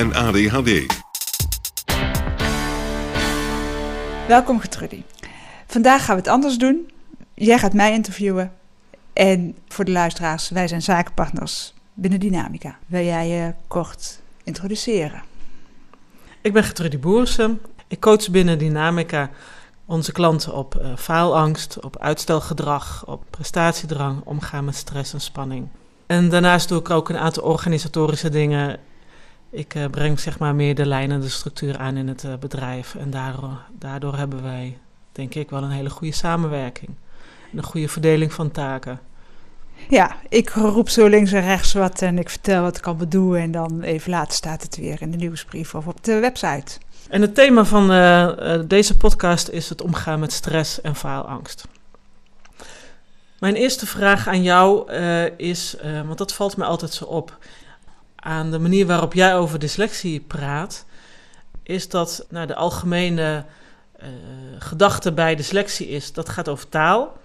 en ADHD. Welkom Gertrudie. Vandaag gaan we het anders doen. Jij gaat mij interviewen. En voor de luisteraars, wij zijn zakenpartners binnen Dynamica. Wil jij je kort introduceren? Ik ben Gertrudie Boersen. Ik coach binnen Dynamica onze klanten op uh, faalangst, op uitstelgedrag, op prestatiedrang, omgaan met stress en spanning. En daarnaast doe ik ook een aantal organisatorische dingen. Ik uh, breng zeg maar meer de lijn en de structuur aan in het uh, bedrijf. En daardoor, daardoor hebben wij, denk ik, wel een hele goede samenwerking. En een goede verdeling van taken. Ja, ik roep zo links en rechts wat en ik vertel wat ik allemaal doe. En dan even later staat het weer in de nieuwsbrief of op de website. En het thema van uh, uh, deze podcast is het omgaan met stress en faalangst. Mijn eerste vraag aan jou is, want dat valt me altijd zo op, aan de manier waarop jij over dyslexie praat, is dat nou, de algemene gedachte bij dyslexie is, dat gaat over taal.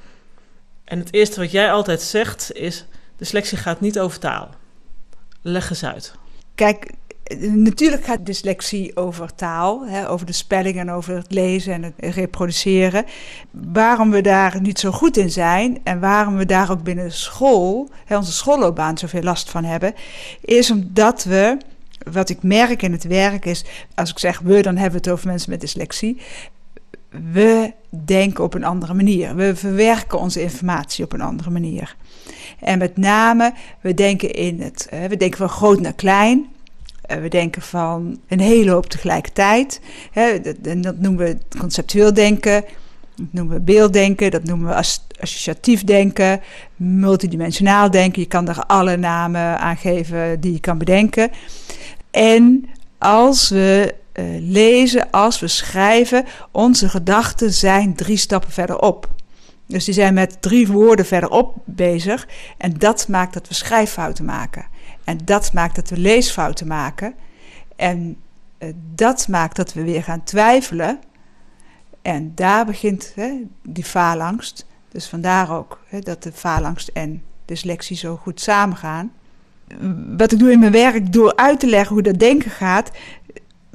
En het eerste wat jij altijd zegt is, dyslexie gaat niet over taal. Leg eens uit. Kijk, Natuurlijk gaat dyslexie over taal, hè, over de spelling en over het lezen en het reproduceren. Waarom we daar niet zo goed in zijn en waarom we daar ook binnen school, hè, onze schoolloopbaan, zoveel last van hebben, is omdat we, wat ik merk in het werk is, als ik zeg we, dan hebben we het over mensen met dyslexie. We denken op een andere manier. We verwerken onze informatie op een andere manier. En met name, we denken in het, we denken van groot naar klein. Eh, we denken van een hele hoop tegelijkertijd. Hè, dat, noemen we conceptueel denken, dat noemen we beelddenken, dat noemen we associatief denken, multidimensionaal denken. Je kan er alle namen aan geven die je kan bedenken. En als we uh, lezen, als we schrijven, onze gedachten zijn drie stappen verderop. Dus die zijn met drie woorden verderop bezig. En dat maakt dat we schrijffouten maken. En dat maakt dat we leesfouten maken. En uh, dat maakt dat we weer gaan twijfelen. En daar begint hè, die faalangst. Dus vandaar ook hè, dat de faalangst en dyslexie zo goed samengaan. Wat ik doe in mijn werk, door uit te leggen hoe dat denken gaat,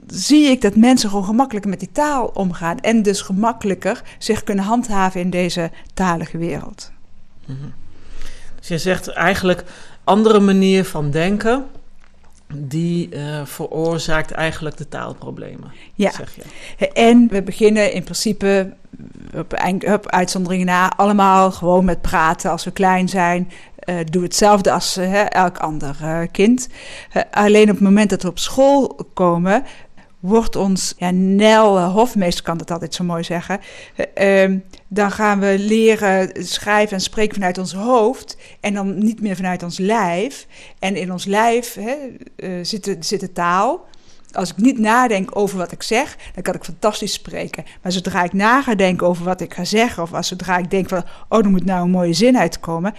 zie ik dat mensen gewoon gemakkelijker met die taal omgaan. En dus gemakkelijker zich kunnen handhaven in deze talige wereld. Mm-hmm. Dus je zegt eigenlijk andere manier van denken. Die uh, veroorzaakt eigenlijk de taalproblemen. Ja, zeg je. en we beginnen in principe op, op uitzonderingen na allemaal gewoon met praten als we klein zijn. Uh, doe hetzelfde als uh, elk ander kind. alleen op het moment dat we op school komen, wordt ons, ja, Nel Hofmeester kan dat altijd zo mooi zeggen, uh, dan gaan we leren schrijven en spreken vanuit ons hoofd en dan niet meer vanuit ons lijf. En in ons lijf hè, uh, zit, zit de taal. Als ik niet nadenk over wat ik zeg, dan kan ik fantastisch spreken. Maar zodra ik na ga denken over wat ik ga zeggen, of als zodra ik denk van, oh, er moet nou een mooie zin uitkomen,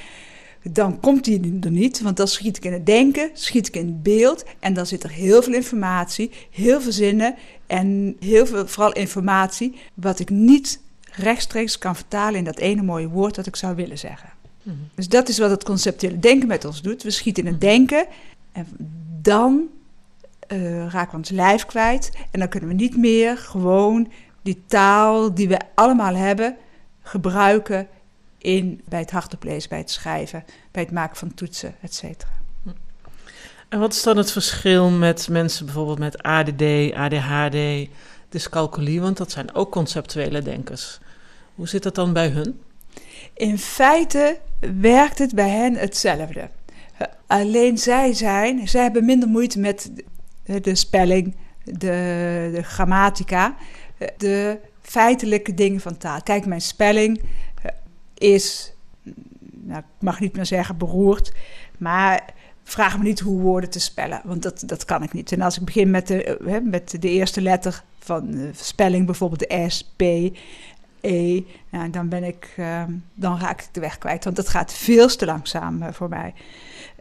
dan komt die er niet, want dan schiet ik in het denken, schiet ik in het beeld en dan zit er heel veel informatie, heel veel zinnen en heel veel, vooral informatie, wat ik niet rechtstreeks kan vertalen in dat ene mooie woord dat ik zou willen zeggen. Mm -hmm. Dus dat is wat het conceptuele denken met ons doet. We schieten in het denken en dan uh, raken we ons lijf kwijt en dan kunnen we niet meer gewoon die taal die we allemaal hebben gebruiken in, bij het hardop lezen, bij het schrijven, bij het maken van toetsen, et cetera. En wat is dan het verschil met mensen bijvoorbeeld met ADD, ADHD, dyscalculie? Want dat zijn ook conceptuele denkers. Hoe zit dat dan bij hun? In feite werkt het bij hen hetzelfde. Alleen zij zijn, zij hebben minder moeite met de spelling, de, de grammatica, de feitelijke dingen van taal. Kijk, mijn spelling is, nou, ik mag niet meer zeggen beroerd, maar vraag me niet hoe woorden te spellen, want dat, dat kan ik niet. En als ik begin met de, met de eerste letter van de spelling, bijvoorbeeld de S, P, E, nou, dan, ben ik, ehm, dan raak ik de weg kwijt, want dat gaat veel te langzaam eh, voor mij.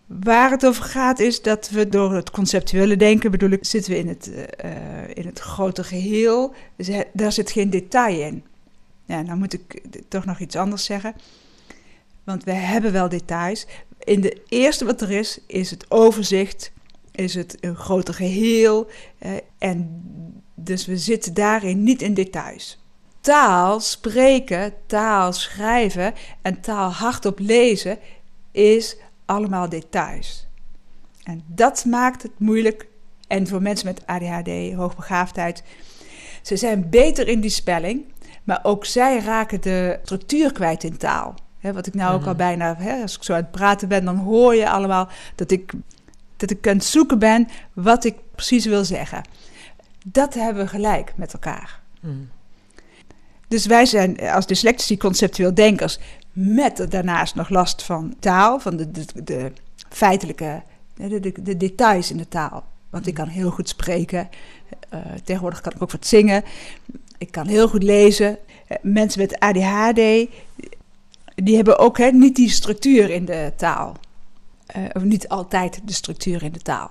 Waar het over gaat is dat we door het conceptuele denken, bedoel ik, zitten we in het, in het grote geheel. Daar zit geen detail in. Ja, nou moet ik toch nog iets anders zeggen. Want we hebben wel details. In de eerste wat er is, is het overzicht, is het een groter geheel. En dus we zitten daarin niet in details. Taal spreken, taal schrijven en taal hardop lezen is allemaal details. En dat maakt het moeilijk. En voor mensen met ADHD, hoogbegaafdheid, ze zijn beter in die spelling, maar ook zij raken de structuur kwijt in taal. wat ik nou ook al mhm. bijna, als ik zo aan het praten ben, dan hoor je allemaal dat ik, dat ik aan het zoeken ben wat ik precies wil zeggen. Dat hebben we gelijk met elkaar. Mhm. Dus wij zijn als dyslectici conceptueel denkers met daarnaast nog last van taal, van de, de, de feitelijke, de, de, de, details in de taal. Want ik kan heel goed spreken. Uh, tegenwoordig kan ik ook wat zingen. Ik kan heel goed lezen. Uh, mensen met ADHD, die hebben ook hè, niet die structuur in de taal. Uh, of niet altijd de structuur in de taal.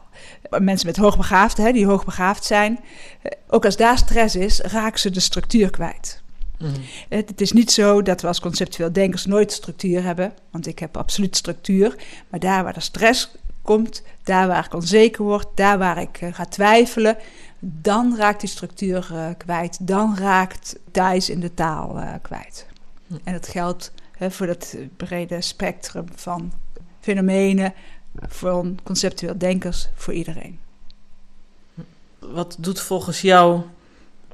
Mensen met hoogbegaafd, hè, die hoogbegaafd zijn, ook als daar stress is, raken ze de structuur kwijt. Mhm. Het, is niet zo dat we als conceptueel denkers nooit structuur hebben, want ik heb absoluut structuur. Maar daar waar de stress komt, daar waar ik onzeker word, daar waar ik uh, ga twijfelen, dan raakt die structuur uh, kwijt. Dan raakt Thijs in de taal uh, kwijt. Mhm. En dat geldt voor dat brede spectrum van fenomenen, van conceptueel denkers, voor iedereen. Wat doet volgens jou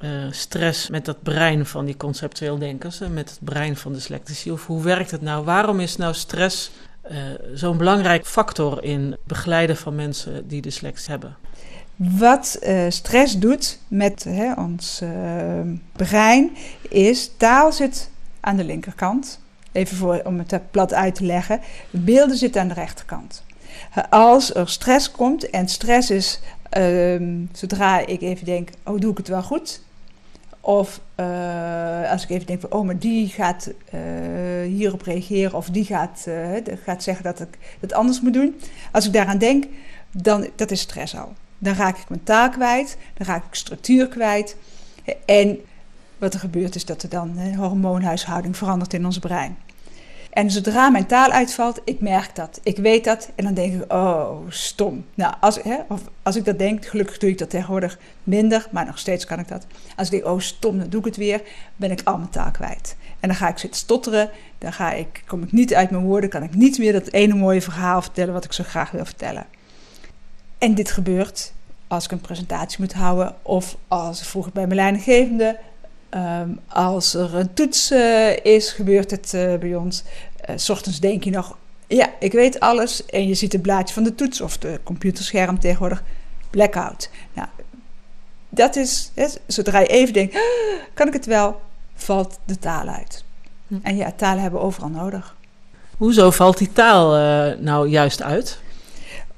uh, stress met dat brein van die conceptueel denkers, en met het brein van de dyslectici? Of hoe werkt het nou? Waarom is nou stress uh, zo'n belangrijk factor in begeleiden van mensen die dyslexie hebben? Wat uh, stress doet met hè, ons brein is, taal zit aan de linkerkant. Even voor, om het plat uit te leggen. Beelden zitten aan de rechterkant. Als er stress komt, en stress is ehm, zodra ik even denk, oh doe ik het wel goed? Of uh, als ik even denk van, oh, maar die gaat hierop reageren of die gaat, gaat zeggen dat ik het anders moet doen. Als ik daaraan denk, dan dat is stress al. Dan raak ik mijn taal kwijt, dan raak ik structuur kwijt. En wat er gebeurt is dat er dan een hormoonhuishouding verandert in ons brein. En zodra mijn taal uitvalt, ik merk dat, ik weet dat. En dan denk ik, oh, stom. Nou, als, hè, of als ik dat denk, gelukkig doe ik dat tegenwoordig minder, maar nog steeds kan ik dat. Als ik denk, oh, stom, dan doe ik het weer, ben ik al mijn taal kwijt. En dan ga ik zitten stotteren, dan ga ik, kom ik niet uit mijn woorden, kan ik niet meer dat ene mooie verhaal vertellen wat ik zo graag wil vertellen. En dit gebeurt als ik een presentatie moet houden of als vroeger bij mijn leidinggevende Um, als er een toets uh, is, gebeurt het uh, bij ons. Uh, s ochtends denk je nog, ja, ik weet alles. En je ziet het blaadje van de toets of de computerscherm tegenwoordig. Blackout. Nou, dat is, hè, zodra je even denkt, ah, kan ik het wel, valt de taal uit. Hm. En ja, talen hebben we overal nodig. Hoezo valt die taal nou juist uit?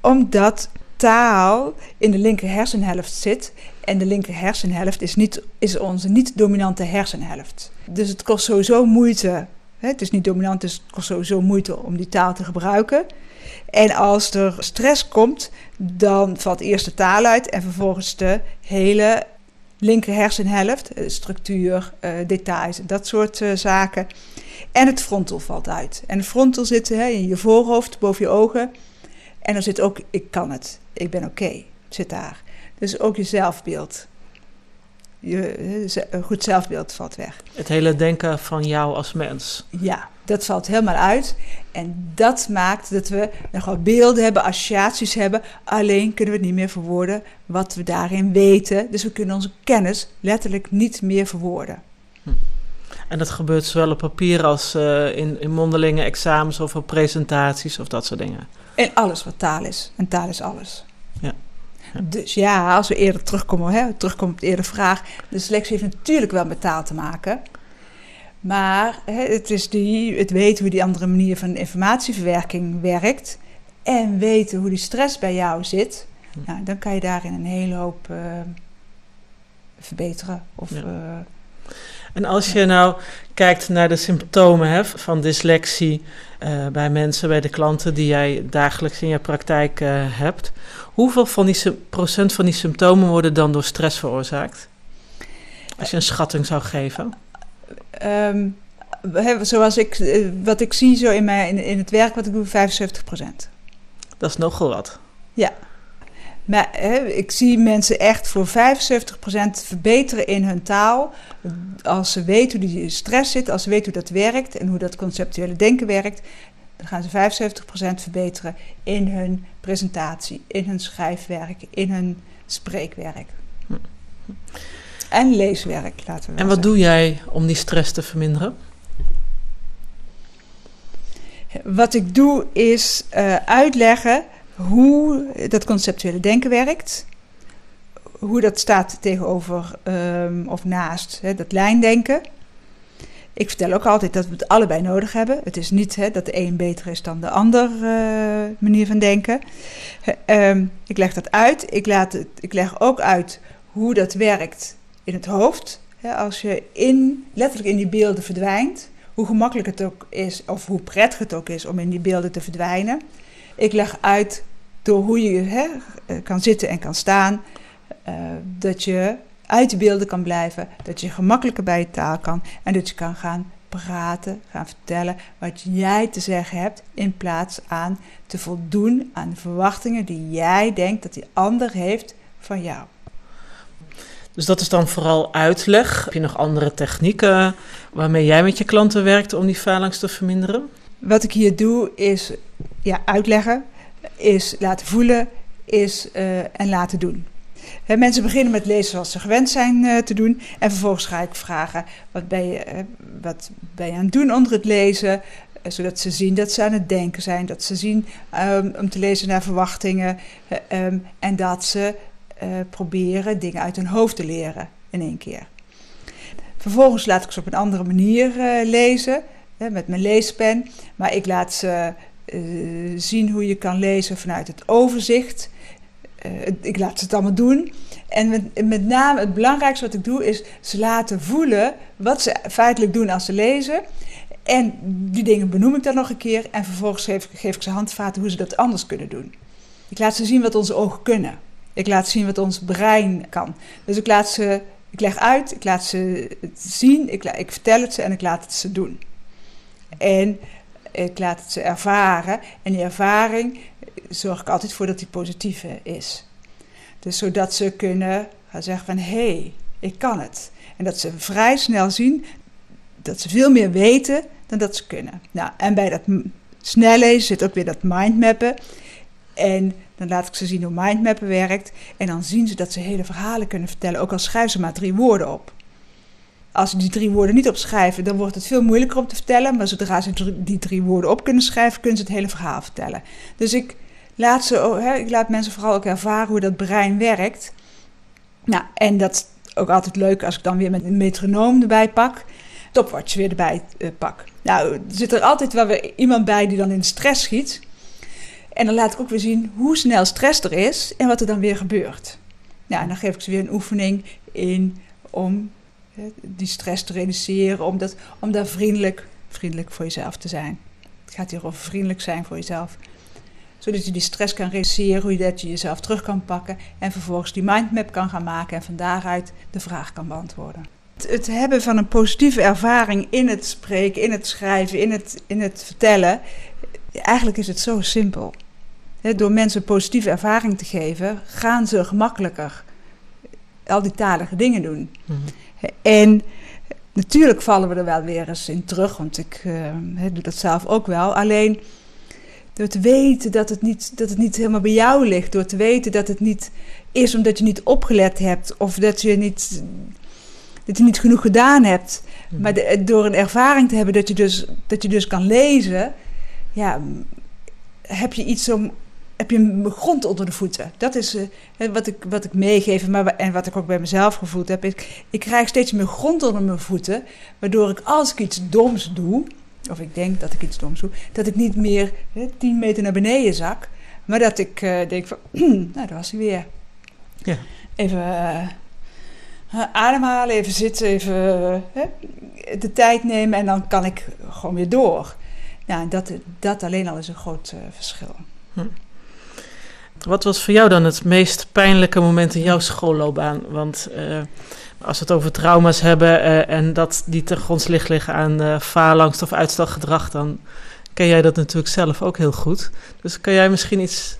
Omdat taal in de linker hersenhelft zit. En de linker hersenhelft is, niet, is onze niet-dominante hersenhelft. Dus het kost sowieso moeite. Hè, het is niet dominant, dus het kost sowieso moeite om die taal te gebruiken. En als er stress komt, dan valt eerst de taal uit en vervolgens de hele linker hersenhelft, eh, structuur, uh, details dat soort uh, zaken. En het frontal valt uit. En het frontal zit hè, in je voorhoofd, boven je ogen. En er zit ook, ik kan het, ik ben oké, zit daar. Dus ook je zelfbeeld. Je, een goed zelfbeeld valt weg. Het hele denken van jou als mens. Ja, Dat valt helemaal uit. En dat maakt dat we nog wel beelden hebben, associaties hebben. Alleen kunnen we het niet meer verwoorden wat we daarin weten. Dus we kunnen onze kennis letterlijk niet meer verwoorden. En dat gebeurt zowel op papier als uh, in, in mondelinge examens of op presentaties of dat soort dingen. En alles wat taal is. En taal is alles. Dus ja, als we eerder terugkomen, hè, terugkomen op de eerdere vraag. De selectie heeft natuurlijk wel met taal te maken. Maar hè, het is die, het weten hoe die andere manier van informatieverwerking werkt. En weten hoe die stress bij jou zit. Hm. Nou, dan kan je daarin een hele hoop uh, verbeteren. Of, ja. uh, en als je nou kijkt naar de symptomen hè, van dyslexie uh, bij mensen, bij de klanten die jij dagelijks in je praktijk uh, hebt, hoeveel van die procent van die symptomen worden dan door stress veroorzaakt? Als je een schatting zou geven. Um, zoals ik, eh, wat ik zie zo in, mijn, in, in het werk wat ik doe, 75 procent. Dat is nogal wat. Ja. Maar hè, ik zie mensen echt voor 75% verbeteren in hun taal. Als ze weten hoe die stress zit, als ze weten hoe dat werkt en hoe dat conceptuele denken werkt, dan gaan ze 75% verbeteren in hun presentatie, in hun schrijfwerk, in hun spreekwerk. En leeswerk, laten we En wat doe jij om die stress te verminderen? Wat ik doe is uh, uitleggen hoe dat conceptuele denken werkt. Hoe dat staat tegenover um, of naast hè, dat lijndenken. Ik vertel ook altijd dat we het allebei nodig hebben. Het is niet hè, dat de een beter is dan de ander uh, manier van denken. Um, ik leg dat uit. Ik, laat ik leg ook uit hoe dat werkt in het hoofd. Hè, als je in, letterlijk in die beelden verdwijnt, hoe gemakkelijk het ook is, of hoe prettig het ook is om in die beelden te verdwijnen. Ik leg uit door hoe je hè, kan zitten en kan staan, uh, dat je uit de beelden kan blijven, dat je gemakkelijker bij je taal kan en dat je kan gaan praten, gaan vertellen wat jij te zeggen hebt, in plaats aan te voldoen aan de verwachtingen die jij denkt dat die ander heeft van jou. Dus dat is dan vooral uitleg. Heb je nog andere technieken waarmee jij met je klanten werkt om die phalanx te verminderen? Wat ik hier doe is ja, uitleggen, is laten voelen, is uh, en laten doen. Mensen beginnen met lezen zoals ze gewend zijn uh, te doen. En vervolgens ga ik vragen: wat ben je, uh, wat ben je aan het doen onder het lezen? zodat ze zien dat ze aan het denken zijn. Dat ze zien um, om te lezen naar verwachtingen. Um, en dat ze proberen dingen uit hun hoofd te leren in één keer. Vervolgens laat ik ze op een andere manier lezen. met mijn leespen. Maar ik laat ze uh, zien hoe je kan lezen vanuit het overzicht. Uh, ik laat ze het allemaal doen. En met, met, name het belangrijkste wat ik doe is ze laten voelen wat ze feitelijk doen als ze lezen. En die dingen benoem ik dan nog een keer. En vervolgens geef, geef ik ze handvaten hoe ze dat anders kunnen doen. Ik laat ze zien wat onze ogen kunnen. Ik laat zien wat ons brein kan. Dus ik laat ze, ik leg uit, ik laat ze zien, ik, ik vertel het ze en ik laat het ze doen. En ik laat het ze ervaren. En die ervaring zorg ik altijd voor dat die positief is. Dus zodat ze kunnen gaan zeggen van, hé, hey, ik kan het. En dat ze vrij snel zien dat ze veel meer weten dan dat ze kunnen. Nou, en bij dat snel lezen zit ook weer dat mindmappen. En dan laat ik ze zien hoe mindmappen werkt. En dan zien ze dat ze hele verhalen kunnen vertellen, ook al schrijven ze maar drie woorden op als ze die drie woorden niet opschrijven, dan wordt het veel moeilijker om te vertellen. Maar zodra ze die drie woorden op kunnen schrijven, kunnen ze het hele verhaal vertellen. Dus ik laat, ze, hè, ik laat mensen vooral ook ervaren hoe dat brein werkt. Nou, en dat is ook altijd leuk als ik dan weer met een metronoom erbij pak. Topwatch weer erbij uh, pak. Nou, er zit er altijd wel iemand bij die dan in stress schiet. En dan laat ik ook weer zien hoe snel stress er is en wat er dan weer gebeurt. Nou, en dan geef ik ze weer een oefening in om die stress te reduceren, om, dat, om daar vriendelijk, vriendelijk voor jezelf te zijn. Het gaat hier over vriendelijk zijn voor jezelf. Zodat je die stress kan reduceren, hoe je dat je jezelf terug kan pakken en vervolgens die mindmap kan gaan maken en van daaruit de vraag kan beantwoorden. Het, het hebben van een positieve ervaring in het spreken, in het schrijven, in het, in het vertellen, eigenlijk is het zo simpel. Door mensen positieve ervaring te geven, gaan ze gemakkelijker al die talige dingen doen. Mm. En Natuurlijk vallen we er wel weer eens in terug, want ik uh, doe dat zelf ook wel. Alleen door te weten dat het, niet, dat het niet helemaal bij jou ligt, door te weten dat het niet is omdat je niet opgelet hebt of dat je niet, dat je niet genoeg gedaan hebt. Mhm. Maar door een ervaring te hebben dat je, dus, dat je dus kan lezen, ja, heb je iets om. Heb je een grond onder de voeten? Dat is uh, wat, ik, wat ik meegeef maar, en wat ik ook bij mezelf gevoeld heb. Ik, ik krijg steeds meer grond onder mijn voeten, waardoor ik als ik iets doms doe, of ik denk dat ik iets doms doe, dat ik niet meer hè, 10 meter naar beneden zak, maar dat ik uh, denk van, nou, daar was hij weer. Ja. Even uh, ademhalen, even zitten, even de tijd nemen en dan kan ik gewoon weer door. Ja, dat, dat alleen al is een groot verschil. Hm. Wat was voor jou dan het meest pijnlijke moment in jouw schoolloopbaan? Want als we het over trauma's hebben uh, en dat die ten grondslag liggen aan uh, faalangst of uitstelgedrag, dan ken jij dat natuurlijk zelf ook heel goed. Dus kan jij misschien iets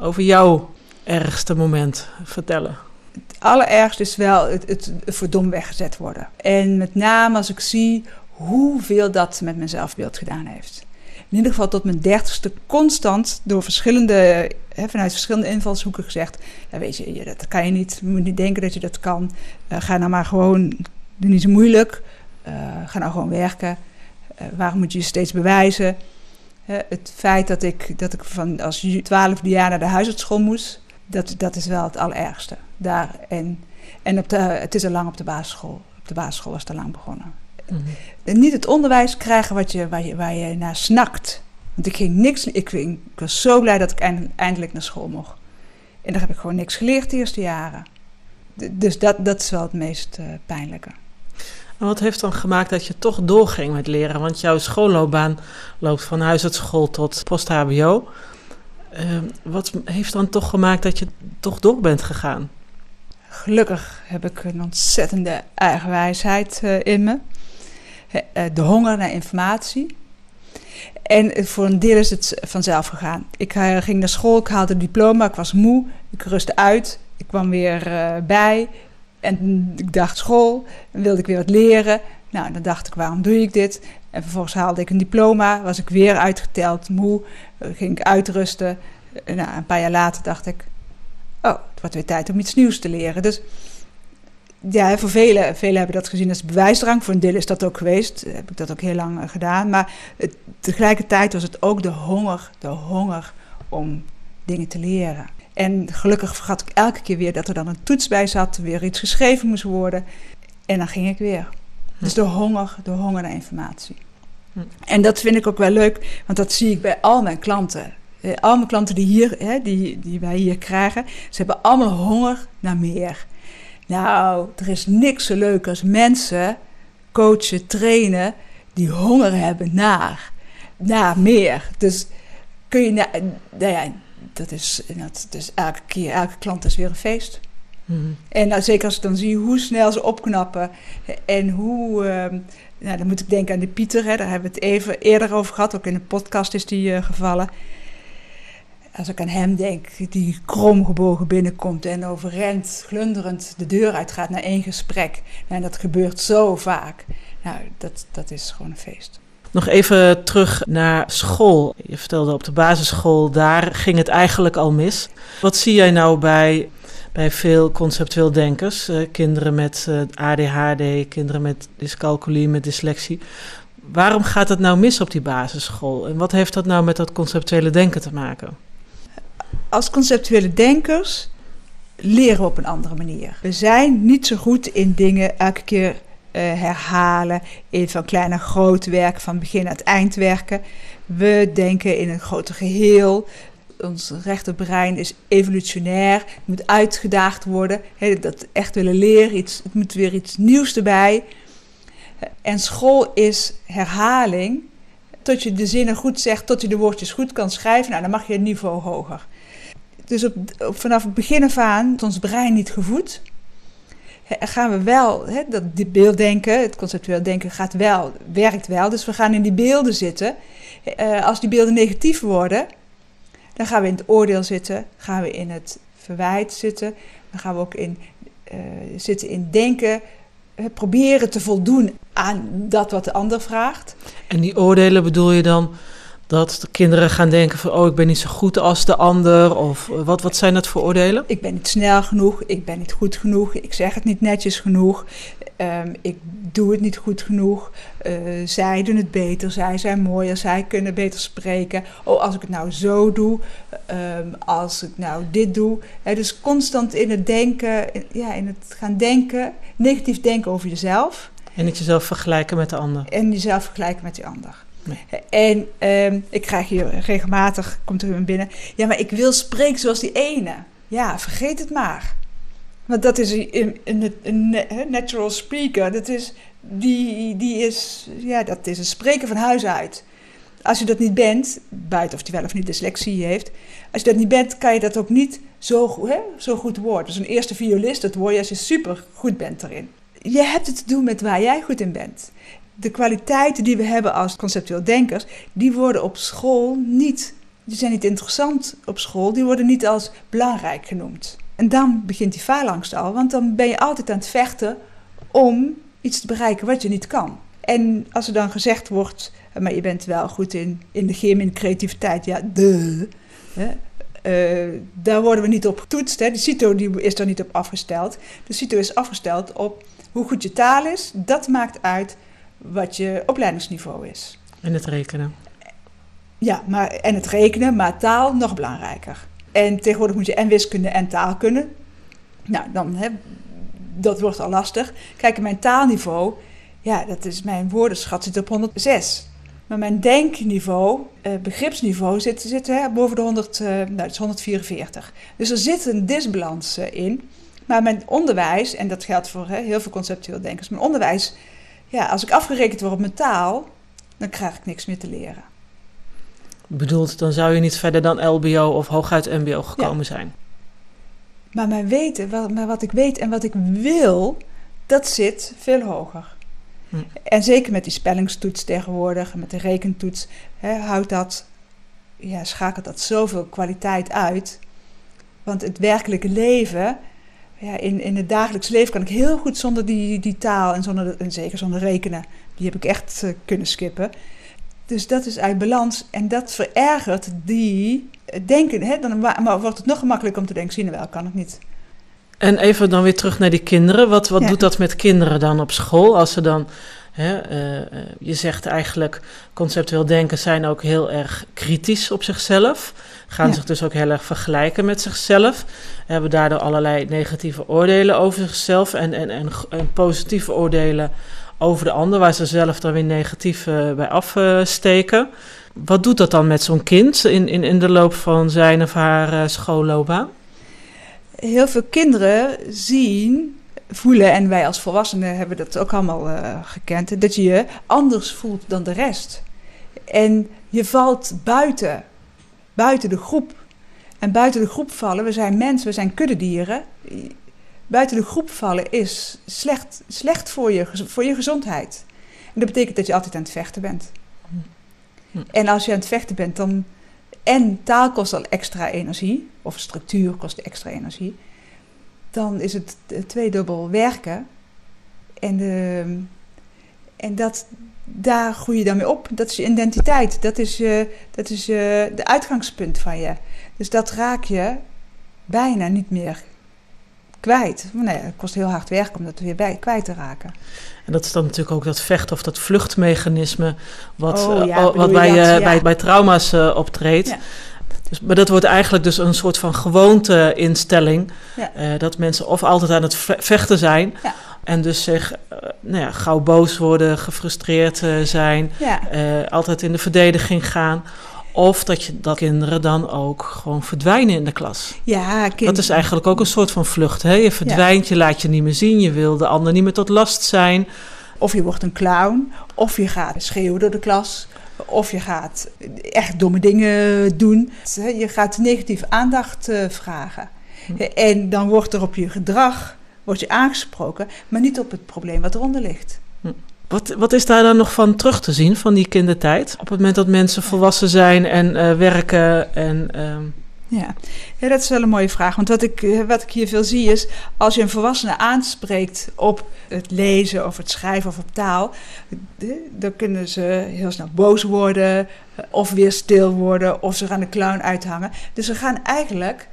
over jouw ergste moment vertellen? Het allerergste is wel het, het, voor weggezet worden. En met name als ik zie hoeveel dat met mijn zelfbeeld gedaan heeft in ieder geval tot mijn dertigste constant door verschillende, hè, vanuit verschillende invalshoeken gezegd: ja, weet je, dat kan je niet, je moet niet denken dat je dat kan. Uh, ga nou maar gewoon, doe niet zo moeilijk. Uh, ga nou gewoon werken. Uh, waarom moet je je steeds bewijzen? het feit dat ik, dat ik van als twaalfde jaar naar de huisartsschool moest, dat, dat is wel het allerergste. Daar en en op de, het is al lang op de basisschool. Op de basisschool was het al lang begonnen. Mhm. Niet het onderwijs krijgen wat je, waar, je, waar je naar snakt. Want ik ging niks. Ik, ik was zo blij dat ik eindelijk naar school mocht. En daar heb ik gewoon niks geleerd de eerste jaren. Dus dat, dat is wel het meest uh, pijnlijke. En wat heeft dan gemaakt dat je toch doorging met leren? Want jouw schoolloopbaan loopt van huisartschool tot post-HBO. Uh, wat heeft dan toch gemaakt dat je toch door bent gegaan? Gelukkig heb ik een ontzettende eigenwijsheid uh, in me. Eh, de honger naar informatie. En voor een deel is het vanzelf gegaan. Ik eh, ging naar school, ik haalde een diploma, ik was moe, ik rustte uit, ik kwam weer bij. En ik dacht school, dan wilde ik weer wat leren. Nou, dan dacht ik, waarom doe ik dit? En vervolgens haalde ik een diploma, was ik weer uitgeteld, moe, ging ik uitrusten. Nou, een paar jaar later dacht ik, oh, het wordt weer tijd om iets nieuws te leren. Dus ja, voor velen, velen hebben dat gezien als bewijsdrang. Voor een deel is dat ook geweest. Heb ik dat ook heel lang eh, gedaan. Maar tegelijkertijd was het ook de honger, de honger om dingen te leren. En gelukkig vergat ik elke keer weer dat er dan een toets bij zat, weer iets geschreven moest worden. En dan ging ik weer. Dus de honger, de honger naar informatie. En dat vind ik ook wel leuk, want dat zie ik bij al mijn klanten. Eh, al mijn klanten die, hier, die, die wij hier krijgen, ze hebben allemaal honger naar meer. Nou, er is niks zo leuk als mensen coachen, trainen die honger hebben naar, naar meer. Dus kun je, nou, nou ja, dat is, dat, dus elke keer, elke klant is weer een feest. Hmm. En nou, zeker als ik dan zie hoe snel ze opknappen en hoe. Uh, nou, dan moet ik denken aan de Pieter, hè, daar hebben we het even eerder over gehad. Ook in de podcast is die uh, gevallen als ik aan hem denk, die kromgebogen binnenkomt en overrent, glunderend de deur uitgaat naar één gesprek. En dat gebeurt zo vaak. Nou, dat, dat is gewoon een feest. Nog even terug naar school. Je vertelde op de basisschool, daar ging het eigenlijk al mis. Wat zie jij nou bij, bij veel conceptueel denkers? Uh, kinderen met eh, ADHD, kinderen met dyscalculie, met dyslexie. Waarom gaat het nou mis op die basisschool? En wat heeft dat nou met dat conceptuele denken te maken? Als conceptuele denkers leren we op een andere manier. We zijn niet zo goed in dingen elke keer uh, herhalen, in van klein naar groot werken, van begin naar het eind werken. We denken in een groter geheel. Ons rechterbrein is evolutionair, moet uitgedaagd worden. dat echt willen leren, iets, het moet weer iets nieuws erbij. En school is herhaling. Tot je de zinnen goed zegt, tot je de woordjes goed kan schrijven. Nou, dan mag je een niveau hoger. Dus op, vanaf het begin af aan, ons brein niet gevoed, gaan we wel, hè, dat beelddenken, het conceptueel denken gaat wel, werkt wel. Dus we gaan in die beelden zitten. Uh, als die beelden negatief worden, dan gaan we in het oordeel zitten, gaan we in het verwijt zitten, dan gaan we ook in, uh, zitten in denken proberen te voldoen aan dat wat de ander vraagt. En die oordelen bedoel je dan dat de kinderen gaan denken van oh ik ben niet zo goed als de ander of wat, wat zijn dat voor oordelen? Ik ben niet snel genoeg, ik ben niet goed genoeg, ik zeg het niet netjes genoeg, um, ik doe het niet goed genoeg, uh, zij doen het beter, zij zijn mooier, zij kunnen beter spreken. Oh als ik het nou zo doe, um, als ik nou dit doe. He, dus constant in het denken, ja, in het gaan denken, negatief denken over jezelf. En niet jezelf vergelijken met de ander. En jezelf vergelijken met die ander. En um, ik krijg hier regelmatig, komt er binnen, ja, maar ik wil spreken zoals die ene. Ja, vergeet het maar. Want dat is een, natural speaker. Dat is, die, die is, ja, dat is een spreker van huis uit. Als je dat niet bent, buiten of je wel of niet dyslexie heeft, als je dat niet bent, kan je dat ook niet zo, hè, zo goed worden. Dus een eerste violist, dat word je als je super goed bent erin. Je hebt het te doen met waar jij goed in bent de kwaliteiten die we hebben als conceptueel denkers, die worden op school niet, die zijn niet interessant op school, die worden niet als belangrijk genoemd. En dan begint die faalangst al, want dan ben je altijd aan het vechten om iets te bereiken wat je niet kan. En als er dan gezegd wordt, maar je bent wel goed in, in de gym, in creativiteit, ja, de. Uh, daar worden we niet op getoetst. Hè. De CITO die is er niet op afgesteld. De CITO is afgesteld op hoe goed je taal is. Dat maakt uit wat je opleidingsniveau is. En het rekenen. Ja, maar, en het rekenen, maar taal nog belangrijker. En tegenwoordig moet je en wiskunde en taal kunnen. Nou, dan, hè, dat wordt al lastig. Kijk, mijn taalniveau, ja, dat is mijn woordenschat zit op 106. Maar mijn denkniveau, eh, begripsniveau, zit, zit hè, boven de 100, eh, nou, dat is 144. Dus er zit een disbalans eh, in. Maar mijn onderwijs, en dat geldt voor hè, heel veel conceptueel denkers, mijn onderwijs ja, als ik afgerekend word op mijn taal, dan krijg ik niks meer te leren. Bedoeld, dan zou je niet verder dan LBO of hooguit MBO gekomen zijn. Maar mijn weten, maar wat ik weet en wat ik wil, dat zit veel hoger. Hm. En zeker met die spellingstoets tegenwoordig, met de rekentoets, hè, houdt dat, ja, schakelt dat zoveel kwaliteit uit. Want het werkelijke leven ja, in, in het dagelijks leven kan ik heel goed zonder die, die taal en, zonder, en zeker zonder rekenen. Die heb ik echt uh, kunnen skippen. Dus dat is uit balans en dat verergert die eh, denken. Hè? Dan maar wordt het nog gemakkelijker om te denken, zie je wel, kan het niet. En even dan weer terug naar die kinderen. Wat, wat doet dat met kinderen dan op school als ze dan Hè, uh, je zegt eigenlijk, conceptueel denken zijn ook heel erg kritisch op zichzelf. Gaan zich dus ook heel erg vergelijken met zichzelf. Hebben daardoor allerlei negatieve oordelen over zichzelf en, en, en, en positieve oordelen over de ander, waar ze zelf dan weer negatief uh, bij afsteken. Wat doet dat dan met zo'n kind in, in, in de loop van zijn of haar schoolloopbaan? Heel veel kinderen zien voelen, en wij als volwassenen hebben dat ook allemaal uh, gekend, dat je je anders voelt dan de rest. En je valt buiten, buiten de groep. En buiten de groep vallen, we zijn mensen, we zijn kuddedieren. Buiten de groep vallen is slecht, slecht voor, je, voor je gezondheid. En dat betekent dat je altijd aan het vechten bent. Hm. En als je aan het vechten bent, dan. En taal kost al extra energie, of structuur kost extra energie dan is het tweedubbel werken. En, de, en dat, daar groei je dan mee op. Dat is je identiteit. Dat is, je, dat is je, de uitgangspunt van je. Dus dat raak je bijna niet meer kwijt. Nee, het kost heel hard werk om dat weer bij, kwijt te raken. En dat is dan natuurlijk ook dat vecht- of dat vluchtmechanisme... wat, oh, ja, wat bij, uh, bij, bij trauma's uh, optreedt. Ja. Dus, maar dat wordt eigenlijk dus een soort van gewoonteinstelling. Ja. Uh, dat mensen of altijd aan het vechten zijn. Ja. En dus zich uh, nou ja, gauw boos worden, gefrustreerd uh, zijn. Altijd in de verdediging gaan. Of dat, je, dat kinderen dan ook gewoon verdwijnen in de klas. Ja, kind... Dat is eigenlijk ook een soort van vlucht. Hè? Je verdwijnt, je laat je niet meer zien. Je wil de ander niet meer tot last zijn. Of je wordt een clown. Of je gaat schreeuwen door de klas. Of je gaat echt domme dingen doen. Je gaat negatieve aandacht eh, vragen. Hm. En dan wordt er op je gedrag wordt je aangesproken, maar niet op het probleem wat eronder ligt. Hm. Wat, wat is daar dan nog van terug te zien van die kindertijd? Op het moment dat mensen volwassen zijn en uh, werken en... Uh... Ja. dat is wel een mooie vraag. Want wat ik, eh, wat ik hier veel zie is, als je een volwassene aanspreekt op het lezen of het schrijven of op taal, dan kunnen ze heel snel boos worden of weer stil worden of ze gaan de clown uithangen. Dus ze gaan eigenlijk,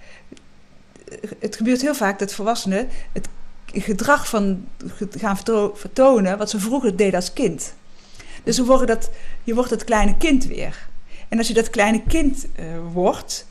het gebeurt heel vaak dat volwassenen het gedrag van gaan vertonen wat ze vroeger deden als kind. Dus ze worden dat, je wordt het kleine kind weer. En als je dat kleine kind wordt,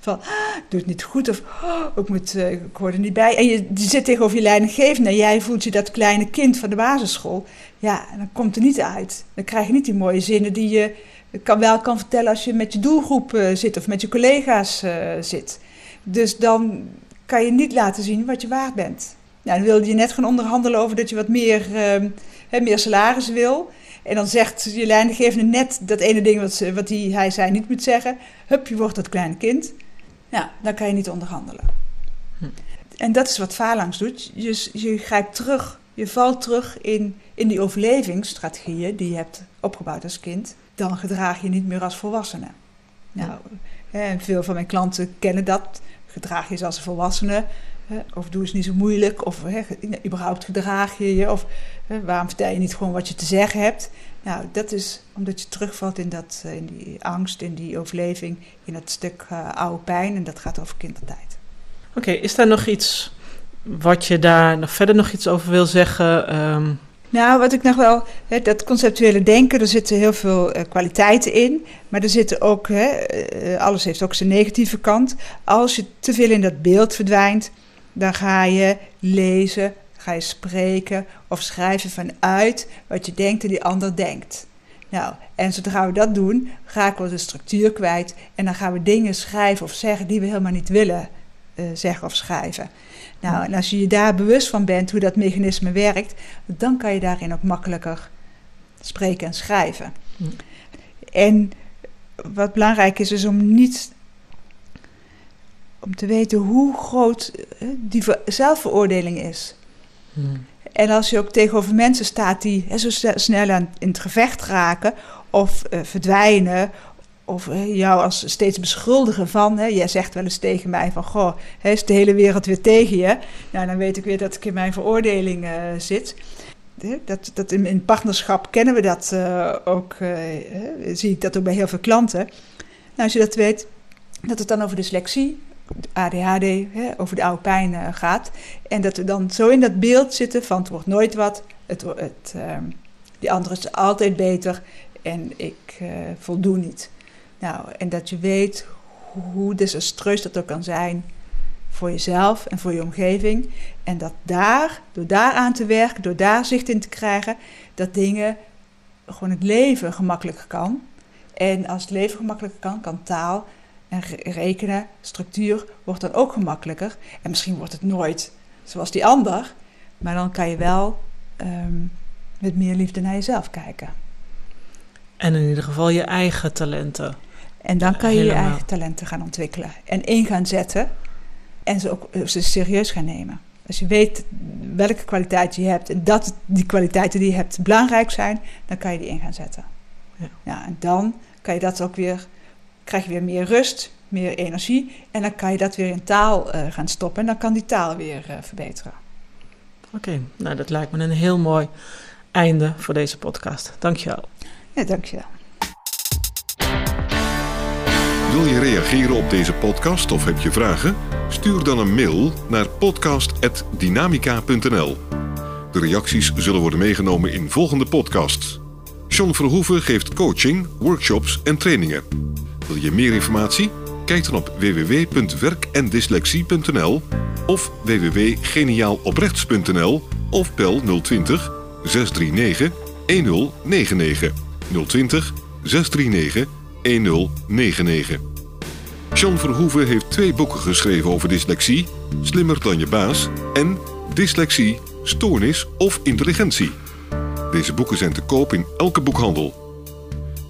van, ah, ik doe het niet goed of oh, ik, moet, ik hoor er niet bij. En je, zit tegenover je leidinggevende en jij voelt je dat kleine kind van de basisschool. Ja, dan komt er niet uit. Dan krijg je niet die mooie zinnen die je kan, wel kan vertellen als je met je doelgroep uh, zit of met je collega's uh, zit. Dus dan kan je niet laten zien wat je waard bent. Nou, dan wilde je net gaan onderhandelen over dat je wat meer, uh, meer salaris wil. En dan zegt je leidinggevende net dat ene ding wat, wat die, hij zei niet moet zeggen. Hup, je wordt dat kleine kind. Ja, dan kan je niet onderhandelen. Hm. En dat is wat Phalanx doet. Je, je grijpt terug, je valt terug in, in die overlevingsstrategieën die je hebt opgebouwd als kind. Dan gedraag je niet meer als volwassene. Nou, en veel van mijn klanten kennen dat. Gedraag je als een volwassene. Of doe eens niet zo moeilijk. Of he, überhaupt gedraag je je. Of waarom vertel je niet gewoon wat je te zeggen hebt. Nou, dat is omdat je terugvalt in, dat, eh, in die angst, in die overleving, in dat stuk uh, oude pijn. En dat gaat over kindertijd. Oké, is daar nog iets wat je daar nog verder nog iets over wil zeggen? Um... Nou, wat ik nog wel, hè, dat conceptuele denken, er zitten heel veel uh, kwaliteiten in. Maar er zitten ook, hè, alles heeft ook zijn negatieve kant. Als je te veel in dat beeld verdwijnt, dan ga je lezen, ga je spreken of schrijven vanuit wat je denkt en die ander denkt. Nou, en zodra we dat doen, raken we de structuur kwijt en dan gaan we dingen schrijven of zeggen die we helemaal niet willen uh, zeggen of schrijven. Nou, en als je je daar bewust van bent hoe dat mechanisme werkt, dan kan je daarin ook makkelijker spreken en schrijven. En wat belangrijk is, is om niet om te weten hoe groot eh, die zelfveroordeling is. En als je ook tegenover mensen staat die zo snel aan, in het gevecht raken of uh, verdwijnen, of uh, jou als steeds beschuldigen van, hè, jij zegt wel eens tegen mij van, goh, hè, is de hele wereld weer tegen je? Nou, dan weet ik weer dat ik in mijn veroordeling uh, zit. Dat, dat in, in, partnerschap kennen we dat ook, zie ik dat ook bij heel veel klanten. Nou, als je dat weet, dat het dan over dyslexie ADHD, hè, over de oude pijn uh, gaat. En dat we dan zo in dat beeld zitten van het wordt nooit wat, het, het, uh, die andere is altijd beter en ik uh, voldoe niet. Nou, en dat je weet hoe desastreus dat ook kan zijn voor jezelf en voor je omgeving. En dat daar, door daar aan te werken, door daar zicht in te krijgen, dat dingen, gewoon het leven gemakkelijker kan. En als het leven gemakkelijker kan, kan taal en rekenen, structuur wordt dan ook gemakkelijker. En misschien wordt het nooit zoals die ander, maar dan kan je wel ehm, met meer liefde naar jezelf kijken. En in ieder geval je eigen talenten. En dan kan je je eigen talenten gaan ontwikkelen en in gaan zetten en ze ook eh, ze serieus gaan nemen. Als je weet welke kwaliteit je hebt en dat die kwaliteiten die je hebt belangrijk zijn, dan kan je die in gaan zetten. Ja. ja en dan kan je dat ook weer krijg je weer meer rust, meer energie. En dan kan je dat weer in taal uh, gaan stoppen. En dan kan die taal weer uh, verbeteren. Oké, nou dat lijkt me een heel mooi einde voor deze podcast. Dankjewel. Ja, dankjewel. Wil je reageren op deze podcast of heb je vragen? Stuur dan een mail naar podcast.dynamica.nl. De reacties zullen worden meegenomen in volgende podcasts. John Verhoeven geeft coaching, workshops en trainingen. Wil je meer informatie? Kijk dan op www.werkendyslexie.nl of www.geniaaloprechts.nl of bel 020 639 1099 020 639 1099. Jean Verhoeven heeft twee boeken geschreven over dyslexie, Slimmer dan je baas en Dyslexie, Stoornis of Intelligentie. Deze boeken zijn te koop in elke boekhandel.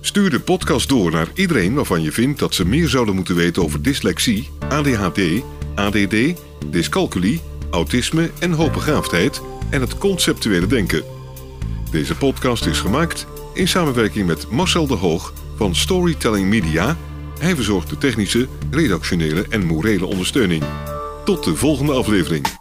Stuur de podcast door naar iedereen waarvan je vindt dat ze meer zouden moeten weten over dyslexie, ADHD, ADD, dyscalculie, autisme en hoogbegaafdheid en het conceptuele denken. Deze podcast is gemaakt in samenwerking met Marcel de Hoog van Storytelling Media Hij verzorgt de technische, redactionele en morele ondersteuning. Tot de volgende aflevering.